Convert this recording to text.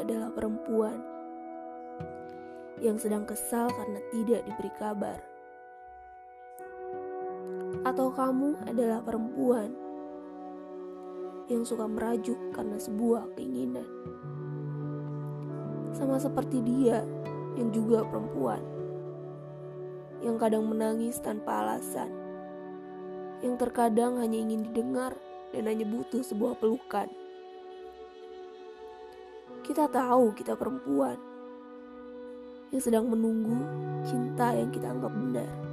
adalah perempuan yang sedang kesal karena tidak diberi kabar. Atau kamu adalah perempuan yang suka merajuk karena sebuah keinginan. Sama seperti dia yang juga perempuan yang kadang menangis tanpa alasan, yang terkadang hanya ingin didengar dan hanya butuh sebuah pelukan. Kita tahu kita perempuan yang sedang menunggu cinta yang kita anggap benar.